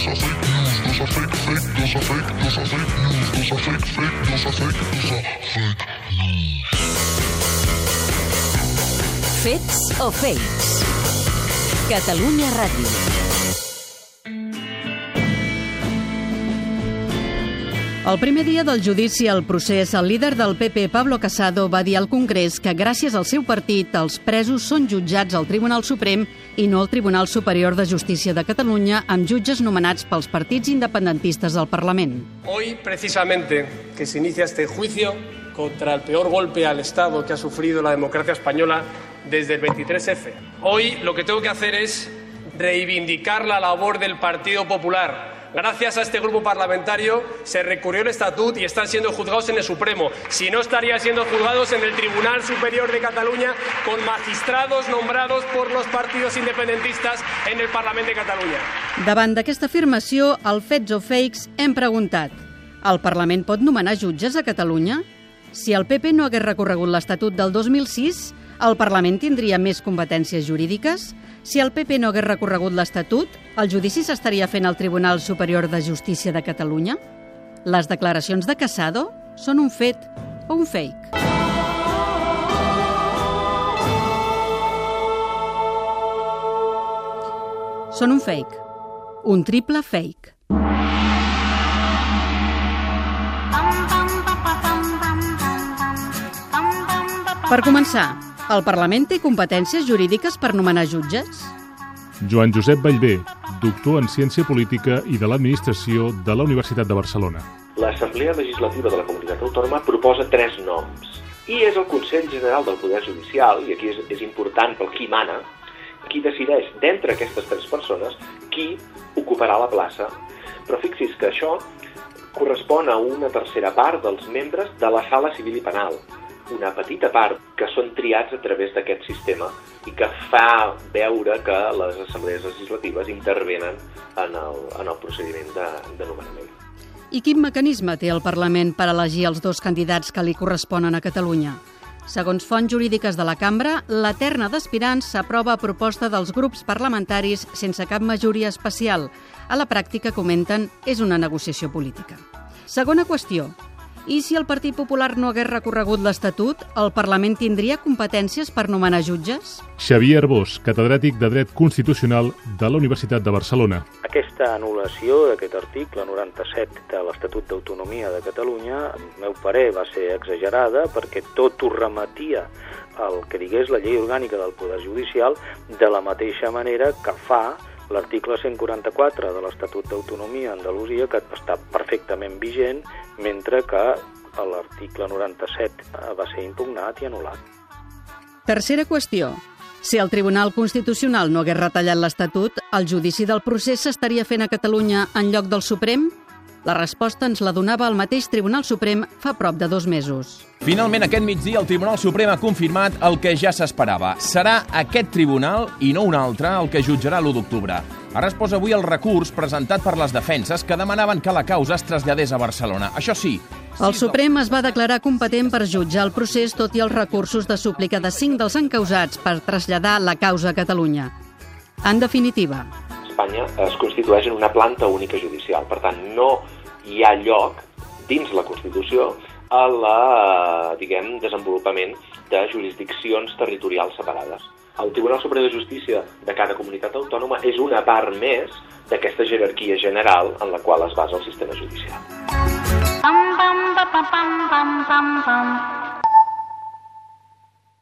dosa fake news, dosa fake, fake, dosa fake, dosa fake news, dosa fake, fake, dosa fake, dosa fake news. Fets o fakes? Catalunya Ràdio. El primer dia del judici al procés, el líder del PP, Pablo Casado, va dir al Congrés que gràcies al seu partit els presos són jutjats al Tribunal Suprem i no al Tribunal Superior de Justícia de Catalunya amb jutges nomenats pels partits independentistes del Parlament. Hoy, precisamente, que se inicia este juicio contra el peor golpe al Estado que ha sufrido la democracia española desde el 23F. Hoy lo que tengo que hacer es reivindicar la labor del Partido Popular Gracias a este grupo parlamentario se recurrió el estatut y están siendo juzgados en el Supremo. Si no, estarían siendo juzgados en el Tribunal Superior de Cataluña con magistrados nombrados por los partidos independentistas en el Parlamento de Catalunya. Davant d'aquesta afirmació, al Fets o Fakes hem preguntat el Parlament pot nomenar jutges a Catalunya? Si el PP no hagués recorregut l'Estatut del 2006, el Parlament tindria més competències jurídiques? Si el PP no hagués recorregut l'Estatut, el judici s'estaria fent al Tribunal Superior de Justícia de Catalunya? Les declaracions de Casado són un fet o un fake? Són un fake. Un triple fake. Per començar, el Parlament té competències jurídiques per nomenar jutges? Joan Josep Vallvé, doctor en Ciència Política i de l'Administració de la Universitat de Barcelona. L'Assemblea Legislativa de la Comunitat Autònoma proposa tres noms i és el Consell General del Poder Judicial, i aquí és, és important pel qui mana, qui decideix d'entre aquestes tres persones qui ocuparà la plaça. Però fixi's que això correspon a una tercera part dels membres de la sala civil i penal, una petita part que són triats a través d'aquest sistema i que fa veure que les assemblees legislatives intervenen en el, en el procediment de, de nomenament. I quin mecanisme té el Parlament per elegir els dos candidats que li corresponen a Catalunya? Segons fonts jurídiques de la cambra, la terna d'aspirants s'aprova a proposta dels grups parlamentaris sense cap majoria especial. A la pràctica, comenten, és una negociació política. Segona qüestió. I si el Partit Popular no hagués recorregut l'Estatut, el Parlament tindria competències per nomenar jutges? Xavier Arbós, catedràtic de Dret Constitucional de la Universitat de Barcelona. Aquesta anul·lació d'aquest article 97 de l'Estatut d'Autonomia de Catalunya, en meu parer, va ser exagerada perquè tot ho remetia el que digués la llei orgànica del Poder Judicial de la mateixa manera que fa l'article 144 de l'Estatut d'Autonomia Andalusia, que està perfectament vigent, mentre que l'article 97 va ser impugnat i anul·lat. Tercera qüestió. Si el Tribunal Constitucional no hagués retallat l'Estatut, el judici del procés s'estaria fent a Catalunya en lloc del Suprem? La resposta ens la donava el mateix Tribunal Suprem fa prop de dos mesos. Finalment, aquest migdia, el Tribunal Suprem ha confirmat el que ja s'esperava. Serà aquest tribunal, i no un altre, el que jutjarà l'1 d'octubre. Ha respost avui el recurs presentat per les defenses que demanaven que la causa es traslladés a Barcelona. Això sí... El Suprem es va declarar competent per jutjar el procés tot i els recursos de súplica de cinc dels encausats per traslladar la causa a Catalunya. En definitiva, Espanya es constitueix en una planta única judicial. Per tant, no hi ha lloc dins la Constitució a la, diguem, desenvolupament de jurisdiccions territorials separades. El Tribunal Superior de Justícia de cada comunitat autònoma és una part més d'aquesta jerarquia general en la qual es basa el sistema judicial. Pam, pam, pam, pam, pam, pam, pam.